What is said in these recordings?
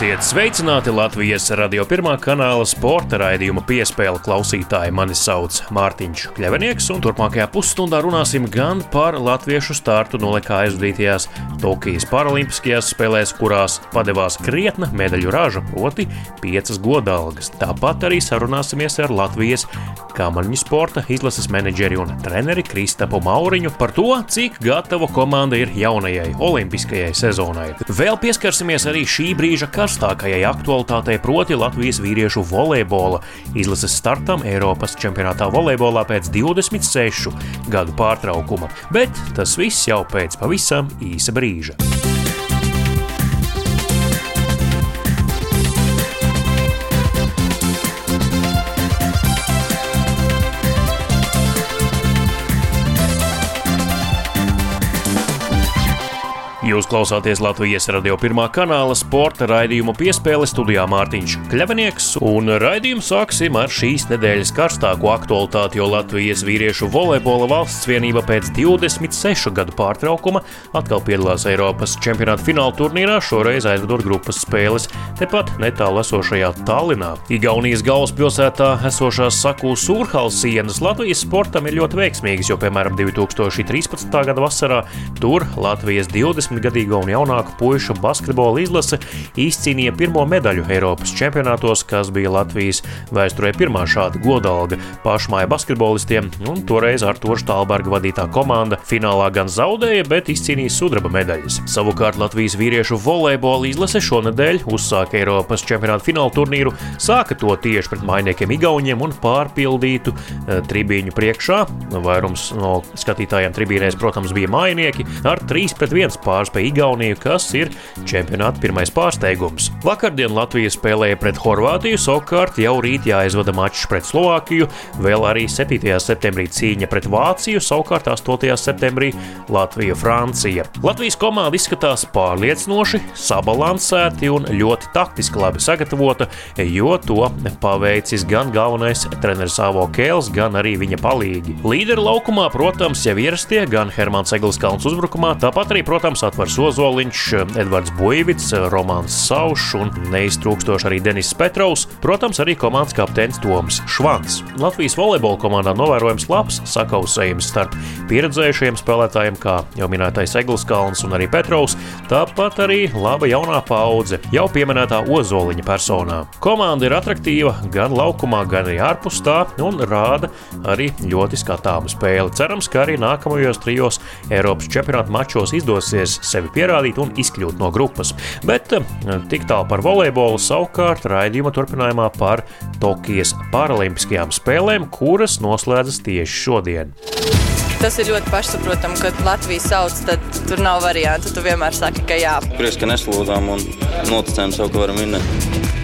Esiet sveicināti Latvijas radio pirmā kanāla sporta raidījuma piespēle klausītāji. Mani sauc Mārtiņš Kļavinieks, un turpmākajā pusstundā runāsim gan par latviešu startu nolekā aizvadītajās Tokijas Paralimpiskajās spēlēs, kurās padevās krietna medaļu raža, proti piecas godalgas. Tāpat arī sarunāsimies ar Latvijas kamaniņu sporta izlases menedžeri un treneri Kristapu Mauriņu par to, cik gatava komanda ir jaunajai olimpiskajai sezonai. Vēl pieskarsimies arī šī brīža karstākajai aktualitātei, proti Latvijas vīriešu volejbola izlases startam Eiropas čempionātā volejbolā pēc 26 gadu pārtraukuma. Bet tas viss jau pēc pavisam īsa brīža. Jūs klausāties Latvijas radio pirmā kanāla sporta raidījuma piespēle studijā Mārtiņš Kļavinieks, un raidījumu sāksim ar šīs nedēļas karstāko aktualitāti, jo Latvijas vīriešu volejbola valsts vienība pēc 26 gadu pārtraukuma atkal piedalās Eiropas čempionāta fināla turnīrā, šoreiz aizvedot grupas spēles tepat netālu esošajā Tallinā. Igaunijas galvaspilsētā esošās Saku Surhals sienas Latvijas sportam ir ļoti veiksmīgas, jo, piemēram, 2013. gada vasarā tur Latvijas 20 gadīgo un jaunāku puišu basketbola izlase izcīnīja pirmo medaļu Eiropas čempionātos, kas bija Latvijas vēsturē pirmā šāda godalga pašmāja basketbolistiem, un toreiz Artoša Tālberga vadītā komanda finālā gan zaudēja, bet izcīnīja sudraba medaļas. Savukārt Latvijas vīriešu volejbola izlase šonadēļ uzsāka Eiropas čempionāta fināla turnīru, sāka to tieši pret mainiekiem Igauniem un pārpildītu e, tribīņu priekšā. Vairums no skatītājiem tribīnēs, protams, bija mainieki ar 3 pret 1 pārspēju pārspēja Igauniju, kas ir čempionāta pirmais pārsteigums. Vakardien Latvija spēlēja pret Horvātiju, savukārt jau rīt jāizvada mačs pret Slovākiju, vēl arī 7. septembrī cīņa pret Vāciju, savukārt 8. septembrī Latvija-Francija. Latvijas komanda izskatās pārliecinoši, sabalansēti un ļoti taktiski labi sagatavota, jo to paveicis gan galvenais treneris Avo Kēls, gan arī viņa palīgi. Līderi laukumā, protams, jau ierastie gan Hermans Eglis Kalns uzbrukumā, tāpat arī, protams, Atvars Ozoliņš, Edvards Buļvits, Romanis Saušs un neiztrūkstoši arī Denis Petrovs, protams, arī komandas kapteinis Toms Švans. Latvijas volejbola komandā novērojams labs sakausējums starp pieredzējušiem spēlētājiem, kā jau minētais Eglis Kalns un arī Petrovs, tāpat arī laba jaunā paudze, jau pieminētā Ozoliņa personā. Komanda ir attraktīva gan laukumā, gan arī ārpus tā un rāda arī ļoti skatāmu spēli. Cerams, ka arī nākamajos trijos Eiropas čempionāta mačos izdosies sevi pierādīt un izkļūt no grupas. Bet eh, tik tālu par volejbolu, savukārt raidījuma turpinājumā par Tokijas Paralimpiskajām spēlēm, kuras noslēdzas tieši šodien. Tas ir ļoti pašsaprotami, kad Latvijas sauc, tad tur nav variantu. Tu vienmēr saki, ka jā. Prieks, ka neslūdzām un noticējām sev, ka varam vinnēt.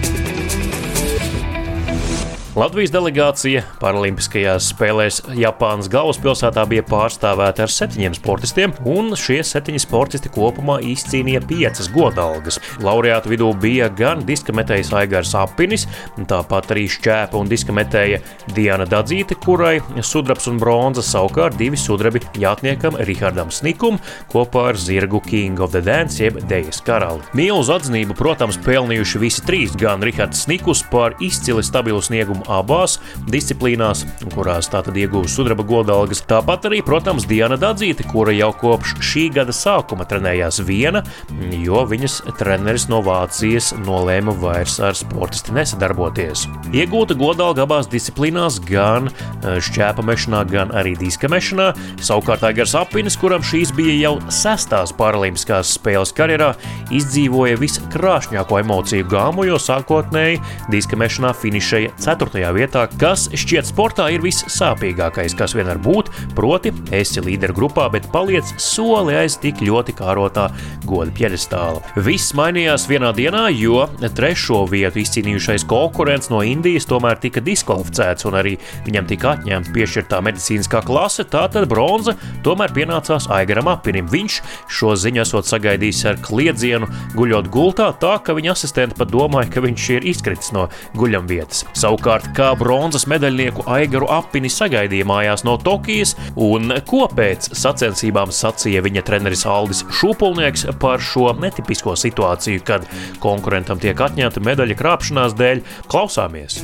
Latvijas delegācija Paralimpiskajās spēlēs Japānas galvaspilsētā bija pārstāvēta ar septiņiem sportistiem, un šie septiņi sportisti kopumā izcīnīja piecas godalgas. Laureātu vidū bija gan diskametējs Aigars Apinis, tāpat arī šķēpa un diskametēja Diana Dadzīte, kurai sudrabs un bronza savukārt divi sudrabi jātniekam Rihardam Snikum kopā ar zirgu King of the Dance jeb Dejas karali. Milzu atzinību, protams, pelnījuši visi trīs, gan Rihards Snikus par izcili stabilu sniegumu abās disciplīnās, kurās tātad iegūst sudraba godalgas. Tāpat arī, protams, Diana Dadzīte, kura jau kopš šī gada sākuma trenējās viena, jo viņas treneris no Vācijas nolēma vairs ar sportisti nesadarboties. Iegūta godalga abās disciplīnās, gan eh, šķēpa mešanā, gan arī diska mešanā. Savukārt Aigars Apinis, kuram šīs bija jau sestās paralimpiskās spēles karjerā, izdzīvoja viskrāšņāko emociju gāmu, jo sākotnēji diska mešanā finišēja 4 vietā, kas šķiet sportā ir vissāpīgākais, kas vien var būt, proti, esi līderu grupā, bet paliec soli aiz tik ļoti kārotā goda pjedestāla. Viss mainījās vienā dienā, jo trešo vietu izcīnījušais konkurents no Indijas tomēr tika diskvalificēts un arī viņam tika atņemta piešķirtā medicīniskā klase, tātad bronza tomēr pienācās Aigaram Apinim. Viņš šo ziņu esot sagaidījis ar kliedzienu, guļot gultā, tā ka viņa asistenti pat domāja, ka viņš ir izkritis no guļamvietas. Savukārt kā bronzas medaļnieku Aigaru apini sagaidīja mājās no Tokijas un ko pēc sacensībām sacīja viņa treneris Aldis Šūpulnieks par šo netipisko situāciju, kad konkurentam tiek atņemta medaļa krāpšanās dēļ. Klausāmies!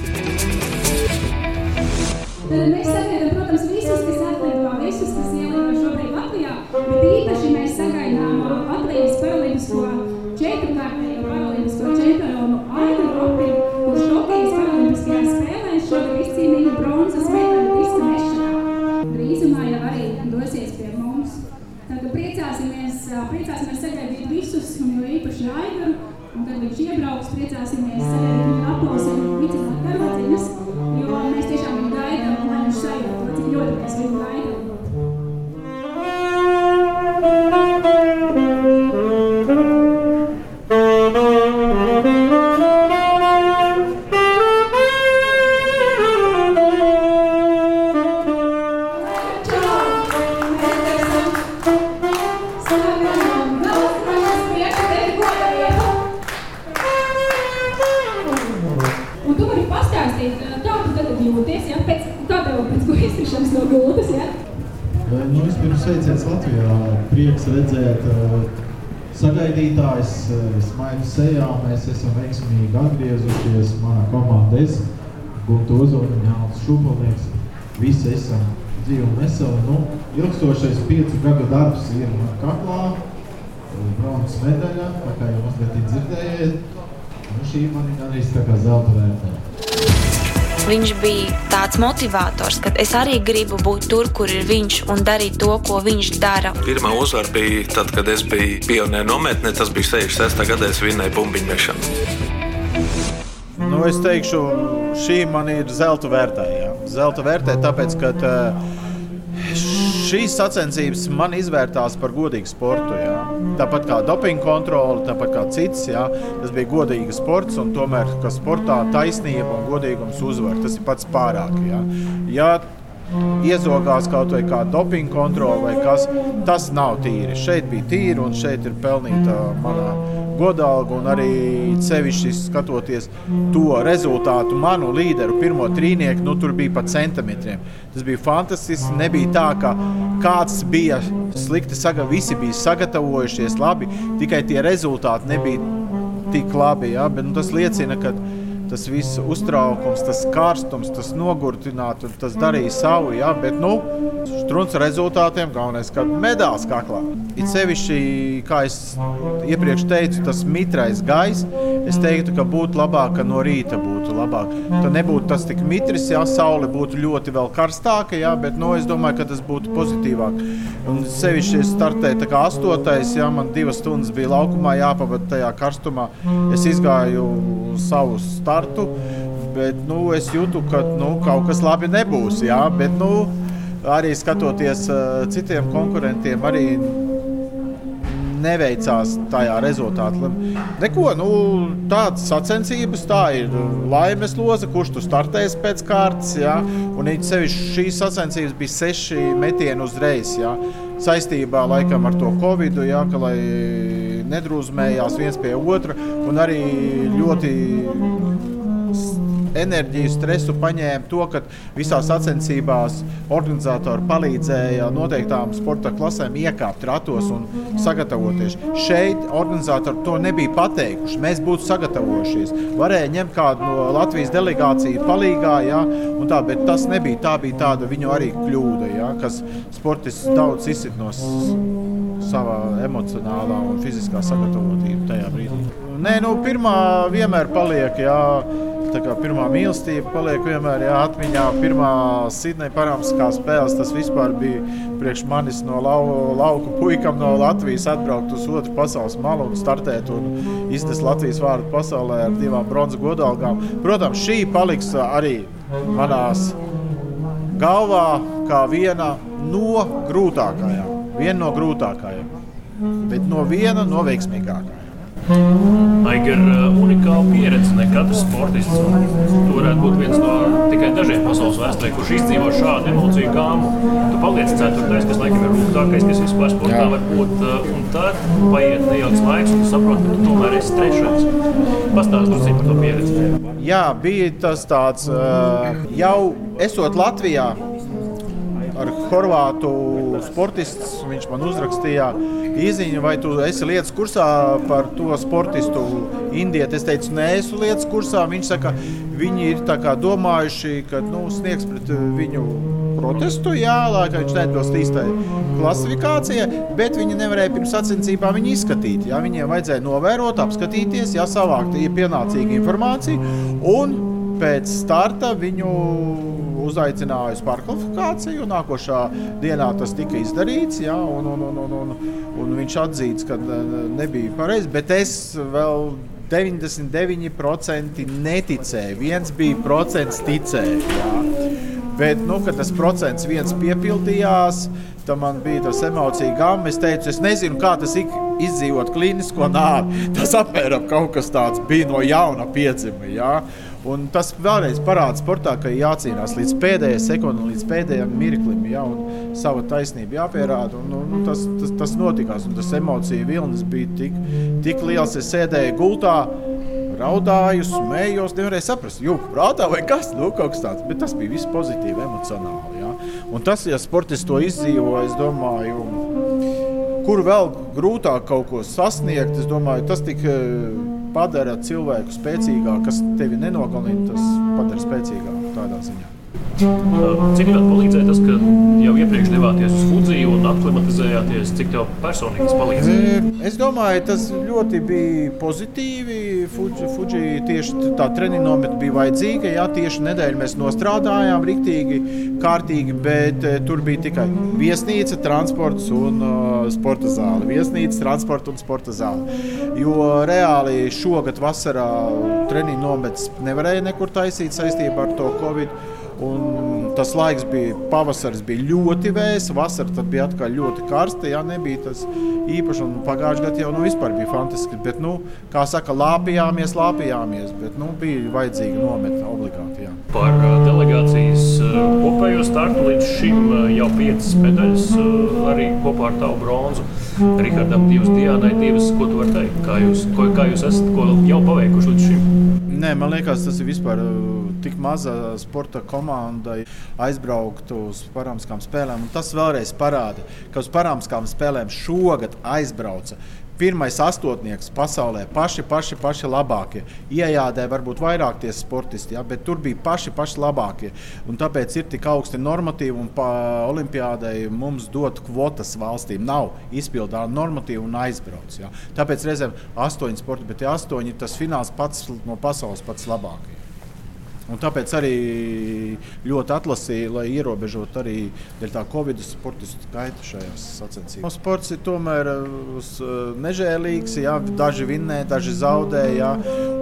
Mēs sagaidītājs, uh, smaidu sejā. Mēs esam veiksmīgi atgriezušies. Mana komanda es, Gunta Ozoliņa, Jānis Šupulnieks. Visi esam dzīvi un veseli. Nu, ilgstošais piecu gadu darbs ir man kaklā. Bronzas medaļa, tā kā jau mazliet dzirdējiet. Nu, šī man ir arī tā kā zelta vērtē. Viņš bija tāds motivators, ka es arī gribu būt tur, kur ir viņš un darīt to, ko viņš dara. Pirmā uzvara bija tad, kad es biju pionieru nometnē. Tas bija 66. gadā, es vinnēju bumbiņu mešanu. Nu, es teikšu, šī man ir zelta vērtē. Jā. Zelta vērtē, tāpēc, ka uh, šīs sacensības man izvērtās par godīgu sportu. Jā. Tāpat kā dopinga kontrole, tāpat kā cits. Jā. Tas bija godīgs sports, tomēr sportā taisnība un godīgums uzvar. Tas ir pats pārāk. Jā. Ja iezogās kaut vai kā dopinga kontrole vai kas, tas nav tīri. Šeit bija tīri un šeit ir pelnīta mana godalga un arī sevišķi skatoties to rezultātu, manu līderu, pirmo trīnieku, nu tur bija pa centimetriem. Tas bija fantastiski. Nebija tā, ka kāds bija slikti sagatavots, visi bija sagatavojušies labi, tikai tie rezultāti nebija tik labi. Ja? Bet, nu, tas liecina, ka tas viss uztraukums, tas karstums, tas nogurdināts, tas darīja savu. Ja? Bet, nu, strūns rezultātiem galvenais, ka medaļas kaklā. It sevišķi, kā es iepriekš teicu, tas mitrais gaiss, es teiktu, ka būtu labāk, ka no rīta būtu labāk. Tad nebūtu tas tik mitrs, ja saule būtu ļoti vēl karstāka, ja? bet nu, es domāju, ka tas būtu pozitīvāk. Un sevišķi es startēju tā kā astotais, ja man divas stundas bija laukumā jāpavada tajā karstumā. Es izgāju savu startu, bet nu, es jūtu, ka nu, kaut kas labi nebūs. Jā, bet, nu, arī skatoties uh, citiem konkurentiem, arī neveicās tajā rezultātā. Neko, nu, tādas sacensības, tā ir laimes loza, kurš tu startēs pēc kārtas. Ja? Un it sevišķi šīs sacensības bija seši metieni uzreiz. Ja? Saistībā laikam ar to covid, ja, ka lai nedrūzmējās viens pie otra un arī ļoti enerģiju, stresu paņēma to, ka visās sacensībās organizatori palīdzēja noteiktām sporta klasēm iekāpt ratos un sagatavoties. Šeit organizatori to nebija pateikuši. Mēs būtu sagatavojušies. Varēja ņemt kādu no Latvijas delegāciju palīgā, ja, tā, bet tas nebija. Tā bija tāda viņu arī kļūda, ja, kas sportists daudz izsit no savā emocionālā un fiziskā sagatavotība tajā brīdī. Nē, nu, pirmā vienmēr paliek. Jā, pirmā mīlestība paliek vienmēr jā, atmiņā. Pirmā Sidneja Parāmskā spēles tas vispār bija priekš manis no lau, lauku puikam no Latvijas atbraukt uz otru pasaules malu un startēt un iznest Latvijas vārdu pasaulē ar divām bronzas godalgām. Protams, šī paliks arī manās galvā kā viena no grūtākajām. Viena no grūtākajām, bet no viena no veiksmīgākajām. Aigar, unikāla pieredze. Ne katrs sportists tu varētu būt viens no tikai dažiem pasaules vēsturē, kurš izdzīvo šādu emociju gāmu. Tu paliec ceturtais, kas laikam ir rūgtākais, kas vispār sportā Jā. var būt. Un tad paiet neilgs laiks, un tu saproti, ka tu tomēr esi trešais. Pastāstiet par to pieredzi. Jā, bija tas tāds jau esot Latvijā ar horvātu sportistu. Viņš man uzrakstīja īsiņu, vai tu esi lietas kursā par to sportistu Indieti. Es teicu, nē, esmu lietas kursā. Viņš saka, viņi ir domājuši, ka nu, sniegs pret viņu protestu, jā, lai viņš neatbilst īstai klasifikācijai, bet viņi nevarēja pirms sacensībām viņu izskatīt. Jā, viņiem vajadzēja novērot, apskatīties, jā, savākt pienācīgu informāciju un pēc starta viņu uzaicināja uz pārkvalifikāciju. Nākošā dienā tas tika izdarīts, jā, un, un, un, un, un, un viņš atzīst, ka e, nebija pareizi. Bet es vēl 99% neticēju. Viens bija procents ticēja. Jā. Bet, nu, kad tas procents viens piepildījās, tad man bija tas emociju gama. Es teicu, es nezinu, kā tas ir izdzīvot klinisko nāvi. Tas apmēram kaut kas tāds bija no jauna piedzima. Ja? Un tas vēlreiz parāda sportā, ka jācīnās līdz pēdējai sekundei, līdz pēdējiem mirklim, ja, un sava taisnība jāpierāda. Un, un, un tas, tas, tas notikās, un tas emociju vilnis bija tik, tik liels. Es sēdēju gultā, raudāju, smējos, nevarēju saprast, jūka prātā vai kas, nu, kaut kas tāds. Bet tas bija viss pozitīvi, emocionāli. Ja. Un tas, ja sportists to izdzīvo, es domāju, kur vēl grūtāk kaut ko sasniegt, es domāju, tas tik padara cilvēku spēcīgāku, kas tevi nenogalina, tas padara spēcīgāku tādā ziņā. Cik ļoti palīdzēja tas, ka jau iepriekš devāties uz Fudziju un aklimatizējāties? Cik tev personīgi tas palīdzēja? Es domāju, tas ļoti bija pozitīvi. Fuji, Fuji tieši tā treniņa bija vajadzīga. Jā, tieši nedēļu mēs nostrādājām rīktīgi, kārtīgi, bet tur bija tikai viesnīca, transports un uh, sporta zāle. Viesnīca, transports un sporta zāle. Jo reāli šogad vasarā treniņu nometnes nevarēja nekur taisīt saistībā ar to Covid. Un tas laiks bija pavasaris, bija ļoti vēss, vasara bija atkal ļoti karsta. Jā, nebija tas īpaši. Pagājušajā gadā jau nu, bija fantastiski. Bet, nu, kā saka, lāpījāmies, lāpījāmies. Bet nu, bija vajadzīga nometne obligāti. Jā. Par delegācijas kopējo startu līdz šim jau piecas medaļas, arī kopā ar tavu bronzu. Rihardam, divas Dienai, divas. Ko tu vari teikt? Kā jūs, ko, kā jūs esat ko jau paveikuši līdz šim? Nē, man liekas, tas ir vispār tik maza sporta komandai aizbraukt uz parāmskām spēlēm. Un tas vēlreiz parāda, ka uz parāmskām spēlēm šogad aizbrauca pirmais astotnieks pasaulē, paši, paši, paši labākie. Iejādē varbūt vairāk tie sportisti, ja, bet tur bija paši, paši labākie. Un tāpēc ir tik augsti normatīvi un olimpiādai mums dot kvotas valstīm. Nav izpildāma normatīva un aizbrauc. Ja. Tāpēc reizēm astoņi sporti, bet tie astoņi tas fināls pats no pasaules pats labākais. Un tāpēc arī ļoti atlasīja, lai ierobežotu arī tā Covid sportistu skaitu šajās sacensībās. Sports ir tomēr uh, nežēlīgs, jā, daži vinnē, daži zaudē, jā,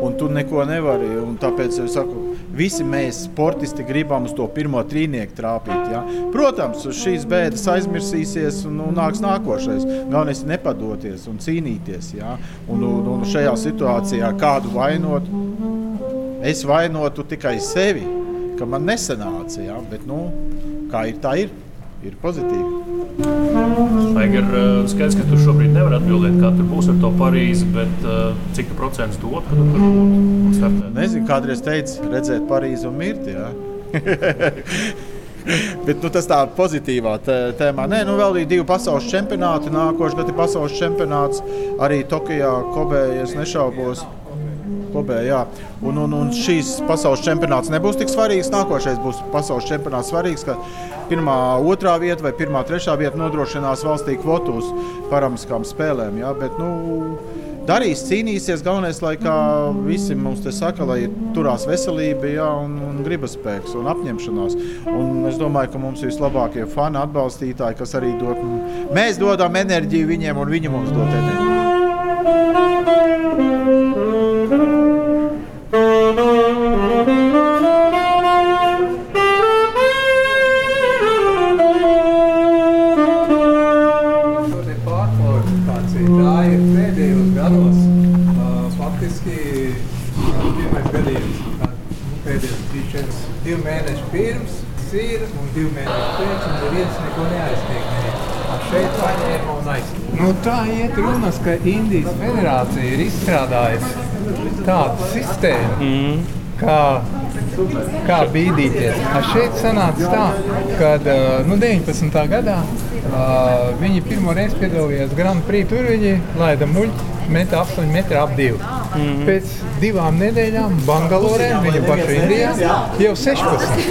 un tu neko nevari. Tāpēc es saku, visi mēs, sportisti, gribam uz to pirmo trīnieku trāpīt. Jā. Protams, šīs bēdas aizmirsīsies un, un nāks nākošais. Galvenais ir nepadoties un cīnīties. Jā. Un, un, un šajā situācijā kādu vainot Es vainotu tikai sevi, ka man nesanāca. Ja? Bet, nu, kā ir, tā ir. Ir pozitīvi. Aigar, eh, skaidrs, ka tu šobrīd nevari atbildēt, kā tur būs ar to Parīzi, bet uh, cik tu procents dod, ka tu tur būtu? Nezinu, kādreiz teicu, redzēt Parīzi un mirti. Ja? Bet nu, tas tā pozitīvā tēmā. Nē, nu vēl ir divi pasaules čempionāti. Nākošais gads ir pasaules čempionāts arī Tokijā, Kobē, ja nešaubos. Klubē, jā. un, un, un šīs pasaules čempionāts nebūs tik svarīgs. Nākošais būs pasaules čempionāts svarīgs, ka pirmā, otrā vieta vai pirmā, trešā vieta nodrošinās valstī kvotu uz paramiskām spēlēm. Jā, bet, nu, darīs, cīnīsies. Galvenais, lai visi mums te saka, lai turās veselība, jā, un, un gribas spēks un apņemšanās. Un es domāju, ka mums vislabākie fani, atbalstītāji, kas arī dod. Mēs dodam enerģiju viņiem, un viņi mums dod enerģiju. Nu, tā iet runas, ka Indijas federācija ir izstrādājusi tādu sistēmu, mm. kā, kā bīdīties. A šeit sanāca tā, ka nu, 19. gadā uh, viņi pirmo reizi piedalījās Grand Prix. Tur viņi laida muļķi, meta 8 metru ap 2. Mm. Pēc divām nedēļām Bangalorē, viņa paša Indijā, jau 16.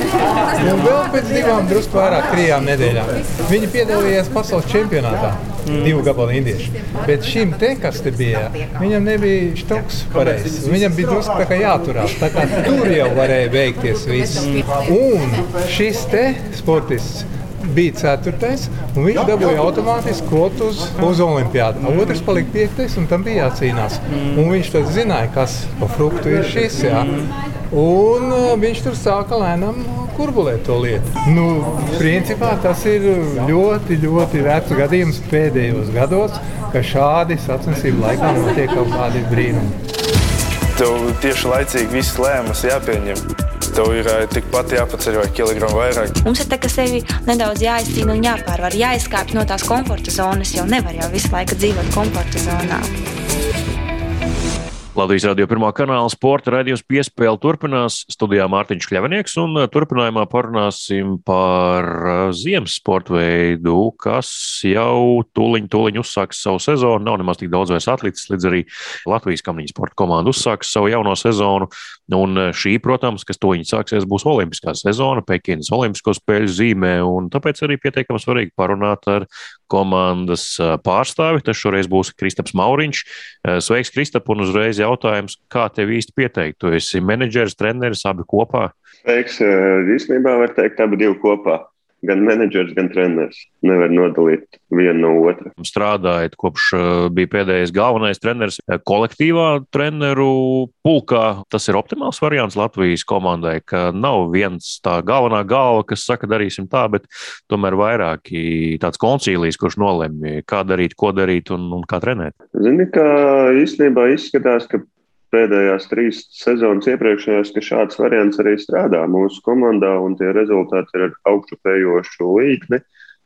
Un vēl pēc divām drusku vairāk, trijām nedēļām. Viņi piedalījās pasaules čempionātā. Mm. Divu gabalu indieši. Bet šim te, kas te bija, viņam nebija štoks pareizs. Viņam bija drusku jāturās. Tā kā tur jau varēja beigties viss. Un šis te sportists bija ceturtais, un viņš dabūja automātiski kvotu uz, uz olimpiādu. Otrs palika piektais, un tam bija jācīnās. Un viņš tad zināja, kas pa fruktu ir šis. Jā. Un uh, viņš tur sāka lēnām kurbulēt to lietu. Nu, principā tas ir ļoti, ļoti vecs gadījums pēdējos gados, ka šādi sacensību laikā notiek kaut kādi brīnumi. Tev tieši laicīgi viss lēmums jāpieņem tev ir uh, tikpat jāpaceļ vai kilogramu vairāk. Mums ir tā, ka sevi nedaudz jāizcīna un jāpārvar, jāizkāpj no tās komforta zonas, jo nevar jau visu laiku dzīvot komforta zonā. Latvijas radio pirmā kanāla sporta raidījums piespēle turpinās. Studijā Mārtiņš Kļavinieks un uh, turpinājumā parunāsim par uh, ziemas sporta veidu, kas jau tūliņ, tūliņ uzsāks savu sezonu. Nav nemaz tik daudz vairs atlicis, līdz arī Latvijas kamniņu sporta komanda uzsāks savu jauno sezonu. Un uh, šī, protams, kas to viņi sāksies, būs Olimpiskā sezona, Pekinas Olimpisko spēļu zīmē. Tāpēc arī pietiekami svarīgi parunāt ar komandas pārstāvi. Tas šoreiz būs Kristaps Mauriņš. Sveiks, Kristap, un uzreiz jautājums, kā tev īsti pieteikt? Tu esi menedžers, treneris, abi kopā? Sveiks, īstenībā var teikt, abi divi kopā gan menedžers, gan treneris. Nevar nodalīt vienu no otra. Strādājot kopš uh, bija pēdējais galvenais treneris uh, kolektīvā treneru pulkā. Tas ir optimāls variants Latvijas komandai, ka nav viens tā galvenā galva, kas saka, darīsim tā, bet tomēr vairāki tāds koncīlijs, kurš nolemj, kā darīt, ko darīt un, un kā trenēt. Zini, ka īstenībā izskatās, ka pēdējās trīs sezonas iepriekšējās, ka šāds variants arī strādā mūsu komandā, un tie rezultāti ir ar augšupējošu līkni.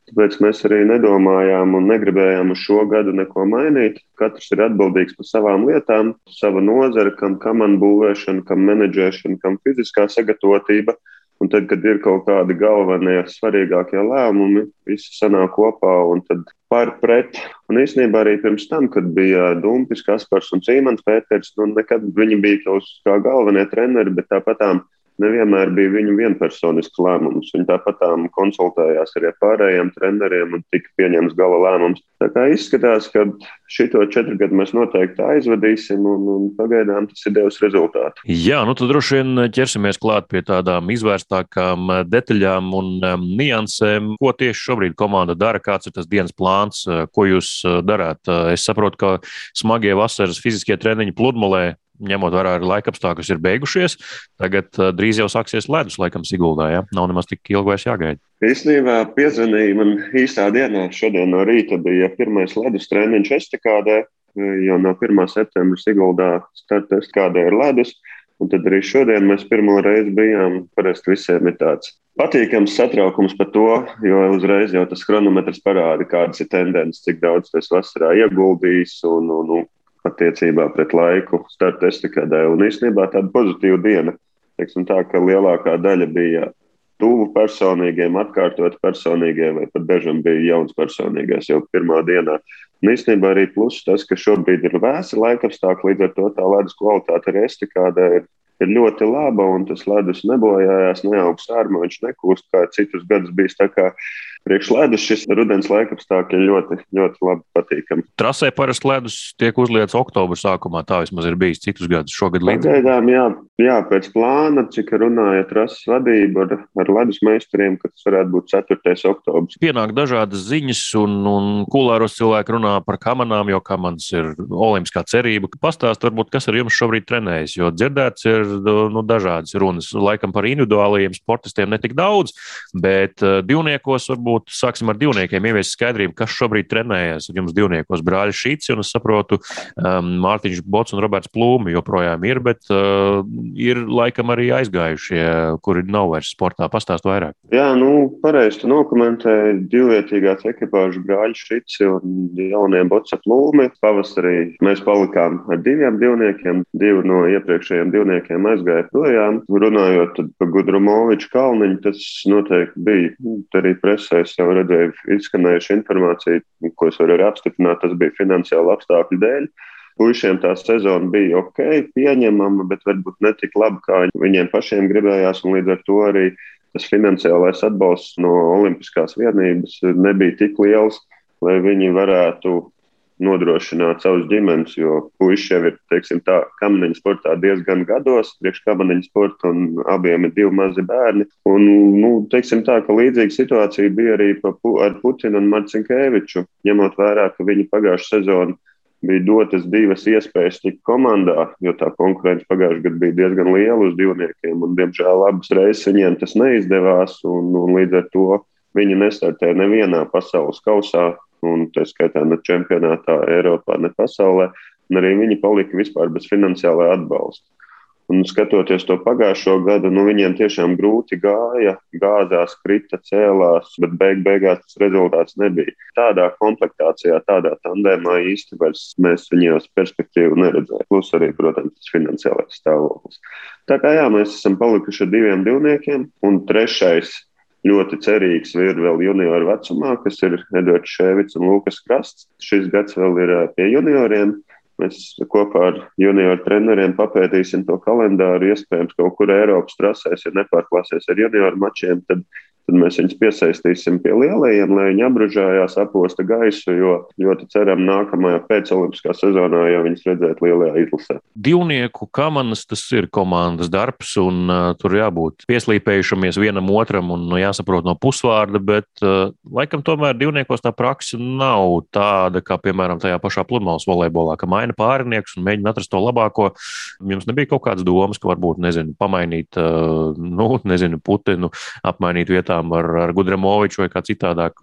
Tāpēc mēs arī nedomājām un negribējām uz šo gadu neko mainīt. Katrs ir atbildīgs par savām lietām, sava nozara, kam komandu būvēšana, kam menedžēšana, kam fiziskā sagatavotība. Un tad, kad ir kaut kādi galvenie, svarīgākie lēmumi, visi sanāk kopā un tad par pret. Un īstenībā arī pirms tam, kad bija Dumpis, Kaspars un Cīmans Pēters, nu nekad viņi bija kā galvenie treneri, bet tāpatām nevienmēr bija viņu vienpersonisks lēmums. Viņi tāpat konsultējās arī ar pārējiem treneriem un tika pieņemts gala lēmums. Tā kā izskatās, ka šito četru gadu mēs noteikti aizvadīsim, un, un pagaidām tas ir devis rezultātu. Jā, nu tad droši vien ķersimies klāt pie tādām izvērstākām detaļām un um, niansēm. Ko tieši šobrīd komanda dara, kāds ir tas dienas plāns, ko jūs darāt? Es saprotu, ka smagie vasaras fiziskie treniņi pludmalē ņemot vērā arī laikapstākļus, ir beigušies. Tagad uh, drīz jau sāksies ledus, laikam, Siguldā. Ja? Nav nemaz tik ilgi vairs jāgaida. Īstenībā piezvanīja man īstā dienā. Šodien no rīta bija pirmais ledus treniņš estakādē. Jau no 1. septembra Siguldā starta estakādē ir ledus. Un tad arī šodien mēs pirmo reizi bijām. Parasti visiem ir tāds patīkams satraukums par to, jo uzreiz jau tas chronometrs parāda, kādas ir tendences, cik daudz tas vasarā ieguldījis un, un, un attiecībā pret laiku starta estakādē. Un īstenībā tāda pozitīva diena. Teiksim tā, ka lielākā daļa bija tuvu personīgiem, atkārtot personīgie, vai pat dažam bija jauns personīgais jau pirmā dienā. Un īstenībā arī pluss tas, ka šobrīd ir vēsi laikapstākļi, līdz ar to tā ledus kvalitāte arī estakādē ir, ir ļoti laba, un tas ledus nebojājās, neaug sārma, viņš nekūst kā citus gadus bijis. Priekš ledus šis rudens laikapstākļi ļoti, ļoti labi patīkami. Trasē parasti ledus tiek uzlietas oktobra sākumā, tā vismaz ir bijis citus gadus. Šogad līdz. Pagaidām, jā, jā, pēc plāna, cik runāja trases vadība ar, ar ledus meistariem, ka tas varētu būt 4. oktobrs. Pienāk dažādas ziņas, un, un kulāros cilvēki runā par kamanām, jo kamanas ir olimpiskā cerība. Pastāst, varbūt, kas ar jums šobrīd trenējas, jo dzirdēts ir nu, dažādas runas. Laikam par individuālajiem sportistiem netik daudz, bet uh, divniekos varbūt varbūt sāksim ar divniekiem, ievies skaidrību, kas šobrīd trenējas jums divniekos. Brāļi Šīts, un es saprotu, um, Mārtiņš Bots un Roberts Plūmi joprojām ir, bet uh, ir laikam arī aizgājušie, kuri nav vairs sportā. Pastāst vairāk. Jā, nu, pareizi tu nokomentēji divvietīgās ekipāžu brāļi Šīts un jaunie Botsa Plūmi. Pavasarī mēs palikām ar diviem divniekiem, divi no iepriekšējiem divniekiem aizgāja projām. Runājot par Gudrumoviču Kalniņu, tas noteikti bija. Nu, arī presē es jau redzēju izskanējuši informāciju, ko es varu arī apstiprināt. Tas bija finansiāli apstākļu dēļ. Puisiem tā sezona bija ok, pieņemama, bet varbūt ne tik laba, kā viņiem pašiem gribējās. Līdz ar to arī tas finansiālais atbalsts no Olimpiskās vienības nebija tik liels, lai viņi varētu nodrošināt savus ģimenes, jo puiši jau ir, teiksim, tā kamaniņu sportā diezgan gados, priekš kamaniņu sporta, un abiem ir divi mazi bērni. Un, nu, teiksim tā, ka līdzīga situācija bija arī ar Putinu un Marcinkēviču, ņemot vērā, ka viņi pagājušā sezona bija dotas divas iespējas tikt komandā, jo tā konkurence pagājušajā gadā bija diezgan liela uz divniekiem, un, diemžēl, abas reizes viņiem tas neizdevās, un, un līdz ar to viņi nestartēja nevienā pasaules kausā, un tā skaitā ne čempionātā, Eiropā, ne pasaulē, un arī viņi palika vispār bez finansiālā atbalsta. Un skatoties to pagājušo gadu, nu, viņiem tiešām grūti gāja, gāzās, krita, cēlās, bet beig beigās tas rezultāts nebija. Tādā komplektācijā, tādā tandēmā vairs mēs viņos perspektīvu neredzējām. Plus arī, protams, tas finansiālais stāvoklis. Tā kā jā, mēs esam palikuši ar diviem divniekiem, un trešais ļoti cerīgs ir vēl junioru vecumā, kas ir Edvards Šēvits un Lukas Krasts. Šis gads vēl ir pie junioriem. Mēs kopā ar junioru treneriem papētīsim to kalendāru. Iespējams, kaut kur Eiropas trasēs, ja nepārklāsies ar junioru mačiem, tad tad mēs viņus piesaistīsim pie lielajiem, lai viņi apbružājās, aposta gaisu, jo ļoti ceram nākamajā pēcolimpiskā sezonā jau viņus redzēt lielajā izlasē. Divnieku kamanas tas ir komandas darbs, un uh, tur jābūt pieslīpējušamies vienam otram un nu, jāsaprot no pusvārda, bet uh, laikam tomēr divniekos tā praksa nav tāda, kā piemēram tajā pašā pludmales volejbolā, ka maina pārinieks un mēģina atrast to labāko. Jums nebija kaut kādas domas, ka varbūt, nezinu, pamainīt, uh, nu, nezinu, Putinu, apmainīt vietā lietām ar, ar Gudramoviču vai kā citādāk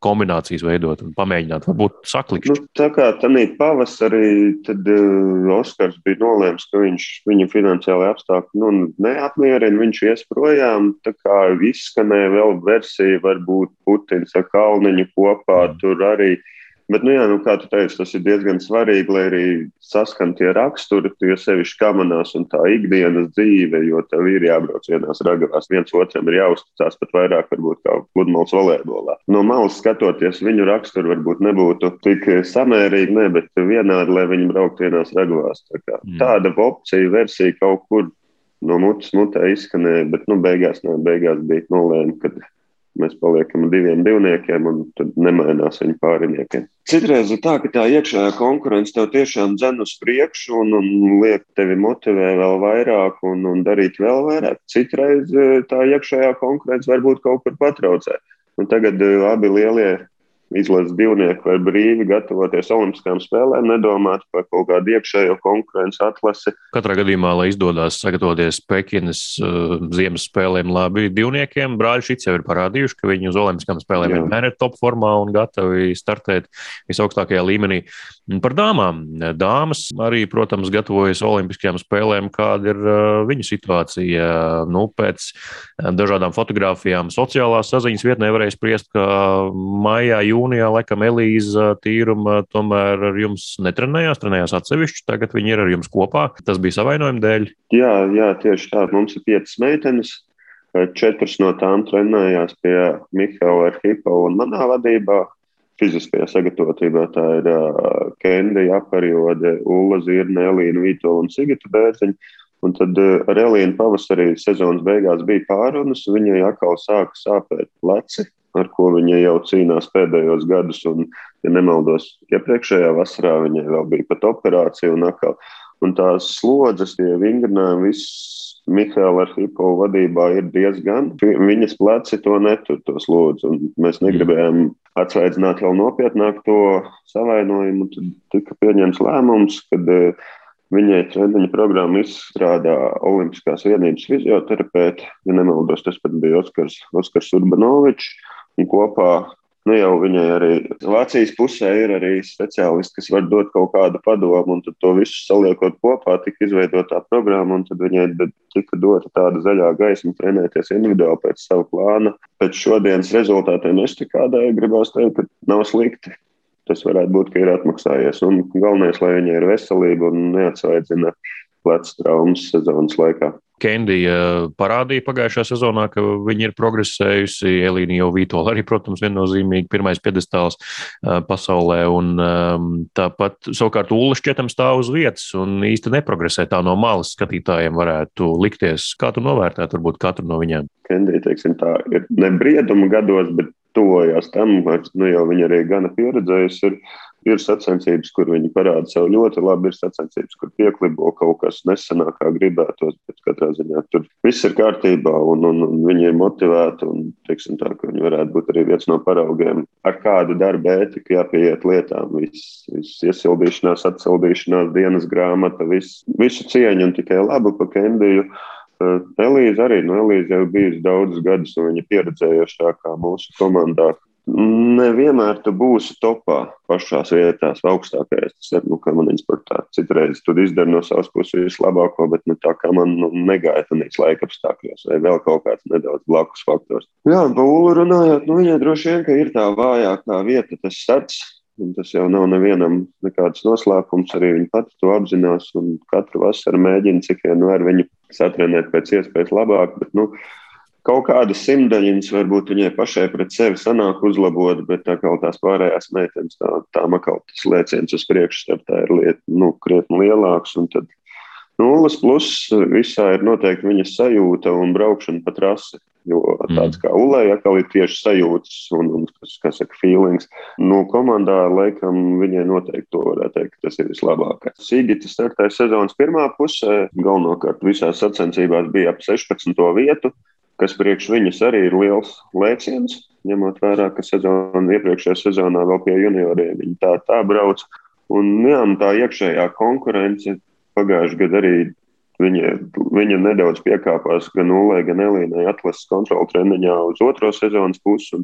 kombinācijas veidot un pamēģināt, varbūt saklikšķi. Nu, tā kā tādā pavasarī, tad uh, Oskars bija nolēms, ka viņš viņa finansiāli apstākļi nu, neapmierina, viņš ies projām. Tā kā izskanēja vēl versija, varbūt Putins ar Kalniņu kopā mm. tur arī. Bet, nu, jā, nu, kā tu teici, tas ir diezgan svarīgi, lai arī saskan tie raksturi, jo sevišķi kamanās un tā ikdienas dzīve, jo tev ir jābrauc vienās ragavās, viens otram ir jāuzticās pat vairāk, varbūt kā pludmales volejbolā. No malas skatoties, viņu raksturi varbūt nebūtu tik samērīgi, ne, bet vienādi, lai viņi brauktu vienās ragavās. Tā kā, mm. Tāda opcija, versija kaut kur no mutes mutē izskanēja, bet, nu, beigās, ne, beigās bija nolēma, ka Mēs paliekam ar diviem divniekiem, un tad nemainās viņu pāriniekiem. Citreiz ir tā, ka tā iekšējā konkurence tev tiešām dzen uz priekšu un, un liek tevi motivēt vēl vairāk un, un darīt vēl vairāk. Citreiz eh, tā iekšējā konkurence varbūt kaut kur patraucē. Un tagad eh, abi lielie izlases divnieki var brīvi gatavoties Olimpiskajām spēlēm, nedomāt par kaut kādu iekšējo konkurences atlasi. Katrā gadījumā, lai izdodas sagatavoties Pekinas uh, ziemas spēlēm, labi divniekiem, brāļi šits jau ir parādījuši, ka viņi uz Olimpiskajām spēlēm vienmēr ir top formā un gatavi startēt visaugstākajā līmenī. Par dāmām. Dāmas arī, protams, gatavojas Olimpiskajām spēlēm. Kāda ir uh, viņu situācija? Nu, pēc dažādām fotografijām sociālās saziņas vietnē varēja spriest, ka maijā, jūnijā jūnijā, laikam, Elīza tīruma tomēr ar jums netrenējās, trenējās atsevišķi. Tagad viņi ir ar jums kopā. Tas bija savainojuma dēļ. Jā, jā, tieši tā. Mums ir piecas meitenes. Četras no tām trenējās pie Mihaila Arhipa un manā vadībā. Fiziskajā sagatavotībā tā ir uh, Kendija, Apariode, Ulla Zirne, Elīna Vītola un Sigita Bērziņa. Un tad ar Elīnu pavasarī sezonas beigās bija pārunas, viņai atkal sāka sāpēt pleci ar ko viņa jau cīnās pēdējos gadus. Un, ja nemaldos, iepriekšējā vasarā viņai vēl bija pat operācija un atkal. Un tās slodzes, tie vingrinājumi, viss Mihāla Arhipovu vadībā ir diezgan. Viņas pleci to netur, to slodzi. Un mēs negribējām atsveicināt vēl nopietnāk to savainojumu. Tad tika pieņemts lēmums, kad uh, Viņai treniņa programmu izstrādā Olimpiskās vienības fizioterapeiti. Ja nemaldos, tas pat bija Oskars, Oskars Urbanovičs. Un kopā Nu, jau viņai arī Vācijas pusē ir arī speciālisti, kas var dot kaut kādu padomu, un to visu saliekot kopā, tika izveidota programma, un tad viņai tika dota tāda zaļā gaisma trenēties individuāli pēc sava plāna. Pēc šodienas rezultātiem es tikai gribētu teikt, ka nav slikti. Tas varētu būt, ka ir atmaksājies. Un galvenais, lai viņai ir veselība un neatsvaidzina plecs traumas sezonas laikā. Kendija parādīja pagājušajā sezonā, ka viņa ir progresējusi. Elīna jau Vītola arī, protams, viennozīmīgi pirmais piedestāls pasaulē. Un, tāpat savukārt Ulla šķietam stāv uz vietas un īsti neprogresē tā no malas skatītājiem varētu likties. Kā tu novērtētu varbūt katru no viņiem? Kendija, teiksim, tā ir ne brieduma gados, bet tuvojās tam, nu jau viņa arī gana pieredzējusi. Ir, ir sacensības, kur viņi parāda sev ļoti labi, ir sacensības, kur pieklibo kaut kas nesenāk, kā gribētos, bet katrā ziņā tur viss ir kārtībā un, un, un viņi ir motivēti un, teiksim tā, viņi varētu būt arī viens no paraugiem, ar kādu darba ētiku jāpieiet lietām. Viss, viss iesildīšanās, atsildīšanās, dienas grāmata, viss, visu cieņu un tikai labu pa Kendiju. Elīze arī, nu, Elīze jau bijusi daudzus gadus, un viņa pieredzējušākā mūsu komandā. Nevienmēr tu būsi topā pašās vietās, augstākajās. Tas ir, nu, kā man sportā. Citreiz tu izdari no savas puses vislabāko, bet nu, tā kā man nu, negaida tādīs laika apstākļos, vai vēl kaut kāds nedaudz blakus faktors. Jā, par Ulu runājot, nu, viņai droši vien, ka ir tā vājākā vieta, tas sats. Un tas jau nav nevienam nekāds noslēpums. Arī viņa pati to apzinās. Katru vasaru mēģina, cik vien var viņu satrenēt pēc iespējas labāk. Bet, nu, Kaut kādas simtaļiņas varbūt viņai pašai pret sevi sanāk uzlabot, bet tā kā tās pārējās meitenes, tā, tā makau tas lēciens uz priekšu startā ir liet, nu, krietni lielāks. Un tad nulles plus visā ir noteikti viņas sajūta un braukšana pa trasi. Jo tāds kā Ulē, atkal ir tieši sajūtas un, un kas, kas saka, feelings. Nu, komandā, laikam, viņai noteikti to varētu teikt, tas ir vislabākais. Sigita startēja sezonas pirmā pusē, galvenokārt visās sacensībās bija ap 16. vietu kas priekš viņas arī ir liels lēciens, ņemot vērā, ka sezona, iepriekšējā sezonā vēl pie junioriem viņi tā, tā brauc. Un, jā, un tā iekšējā konkurence pagājušajā gadā arī viņa, viņa nedaudz piekāpās gan Ulē, gan Elīnai atlases kontrolu treniņā uz otro sezonas pusi.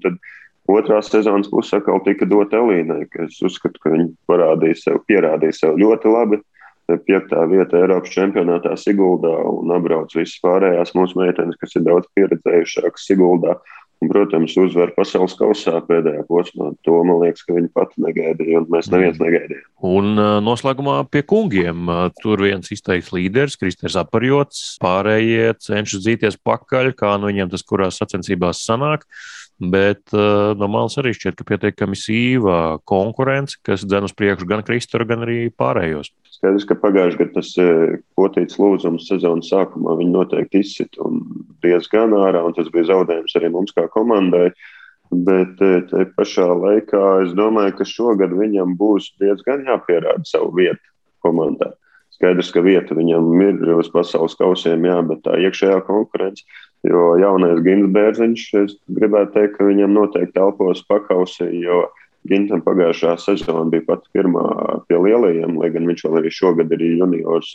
Otrā sezonas puse atkal tika dota Elīnai, kas uzskata, ka viņa parādīja sev, pierādīja sev ļoti labi piektā vieta Eiropas čempionātā Siguldā un apbrauc visas pārējās mūsu meitenes, kas ir daudz pieredzējušākas Siguldā. Un, protams, uzvar pasaules kausā pēdējā posmā. To man liekas, ka viņi pati negaidīja, un mēs neviens negaidījām. Un noslēgumā pie kungiem. Tur viens izteikts līderis, Kristers Aparjots, pārējie cenšas dzīties pakaļ, kā no viņiem tas kurās sacensībās sanāk. Bet uh, no malas arī šķiet, ka pietiekami sīva konkurence, kas dzen uz priekšu gan Kristuru, gan arī pārējos. Skaidrs, ka pagājušajā gadā tas potīts e, lūzums sezonas sākumā viņi noteikti izsita diezgan ārā, un tas bija zaudējums arī mums kā komandai. Bet e, te pašā laikā es domāju, ka šogad viņam būs diezgan jāpierāda savu vietu komandā. Skaidrs, ka vieta viņam ir uz pasaules kausiem, jā, bet tā iekšējā konkurence, jo jaunais Gins Bērziņš, es gribētu teikt, ka viņam noteikti elpos pakausi, jo Gintam pagājušā sezona bija pati pirmā pie lielajiem, lai gan viņš vēl arī šogad ir juniors.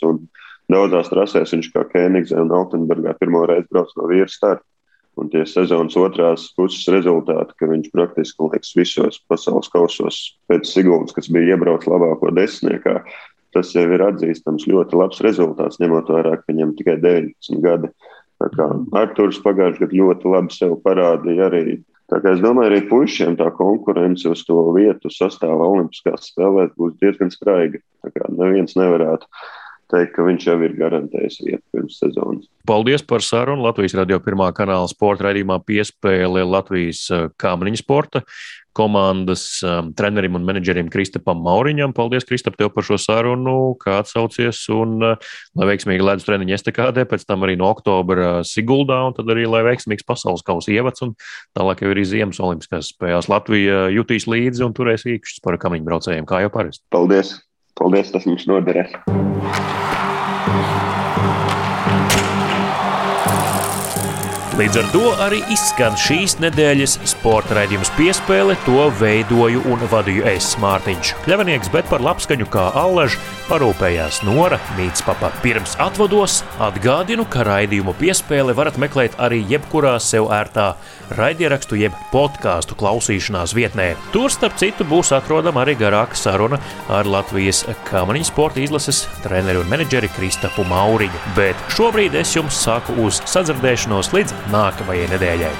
Daudzās trasēs viņš kā Kēnigsē un Altenburgā pirmo reizi brauc no vīra starta. Un tie sezonas otrās puses rezultāti, ka viņš praktiski, liekas, visos pasaules kausos pēc Siguldas, kas bija iebraucis labāko desmitniekā, tas jau ir atzīstams ļoti labs rezultāts, ņemot vērā, ka viņam tikai 19 gadi. Tā kā Arthurs pagājušajā gadā ļoti labi sev parādīja arī Tā kā es domāju, arī puišiem tā konkurence uz to vietu sastāvā Olimpiskās spēlēs būs diezgan spraiga. Tā kā neviens nevarētu teikt, ka viņš jau ir garantējis vietu pirms sezonas. Paldies par sarunu. Latvijas radio pirmā kanāla sporta raidījumā piespēle Latvijas eh, kāmriņu sporta komandas um, trenerim un menedžerim Kristapam Mauriņam. Paldies, Kristap, tev par šo sarunu, kā atsaucies un uh, lai veiksmīgi ledus treniņu estakādē, pēc tam arī no oktobra Siguldā un tad arī lai veiksmīgs pasaules kausa ievads un tālāk jau arī Ziemas olimpiskās spējās Latvija jutīs līdzi un turēs īkšķus par kamiņu braucējiem, kā jau parasti. Paldies! Paldies, tas mums noderēs! Līdz ar to arī izskan šīs nedēļas sporta raidījums piespēle. To veidoju un vadīju es, Mārtiņš Kļavinieks, bet par labskaņu kā allaž parūpējās Nora Mītspapa. Pirms atvados atgādinu, ka raidījumu piespēle varat meklēt arī jebkurā sev ērtā raidierakstu jeb podkāstu klausīšanās vietnē. Tur, starp citu, būs atrodama arī garāka saruna ar Latvijas kamaniņu sporta izlases treneri un menedžeri Kristapu Mauriņu. Bet šobrīd es jums saku uz sadzirdēšanos līdz nākamajai nedēļai.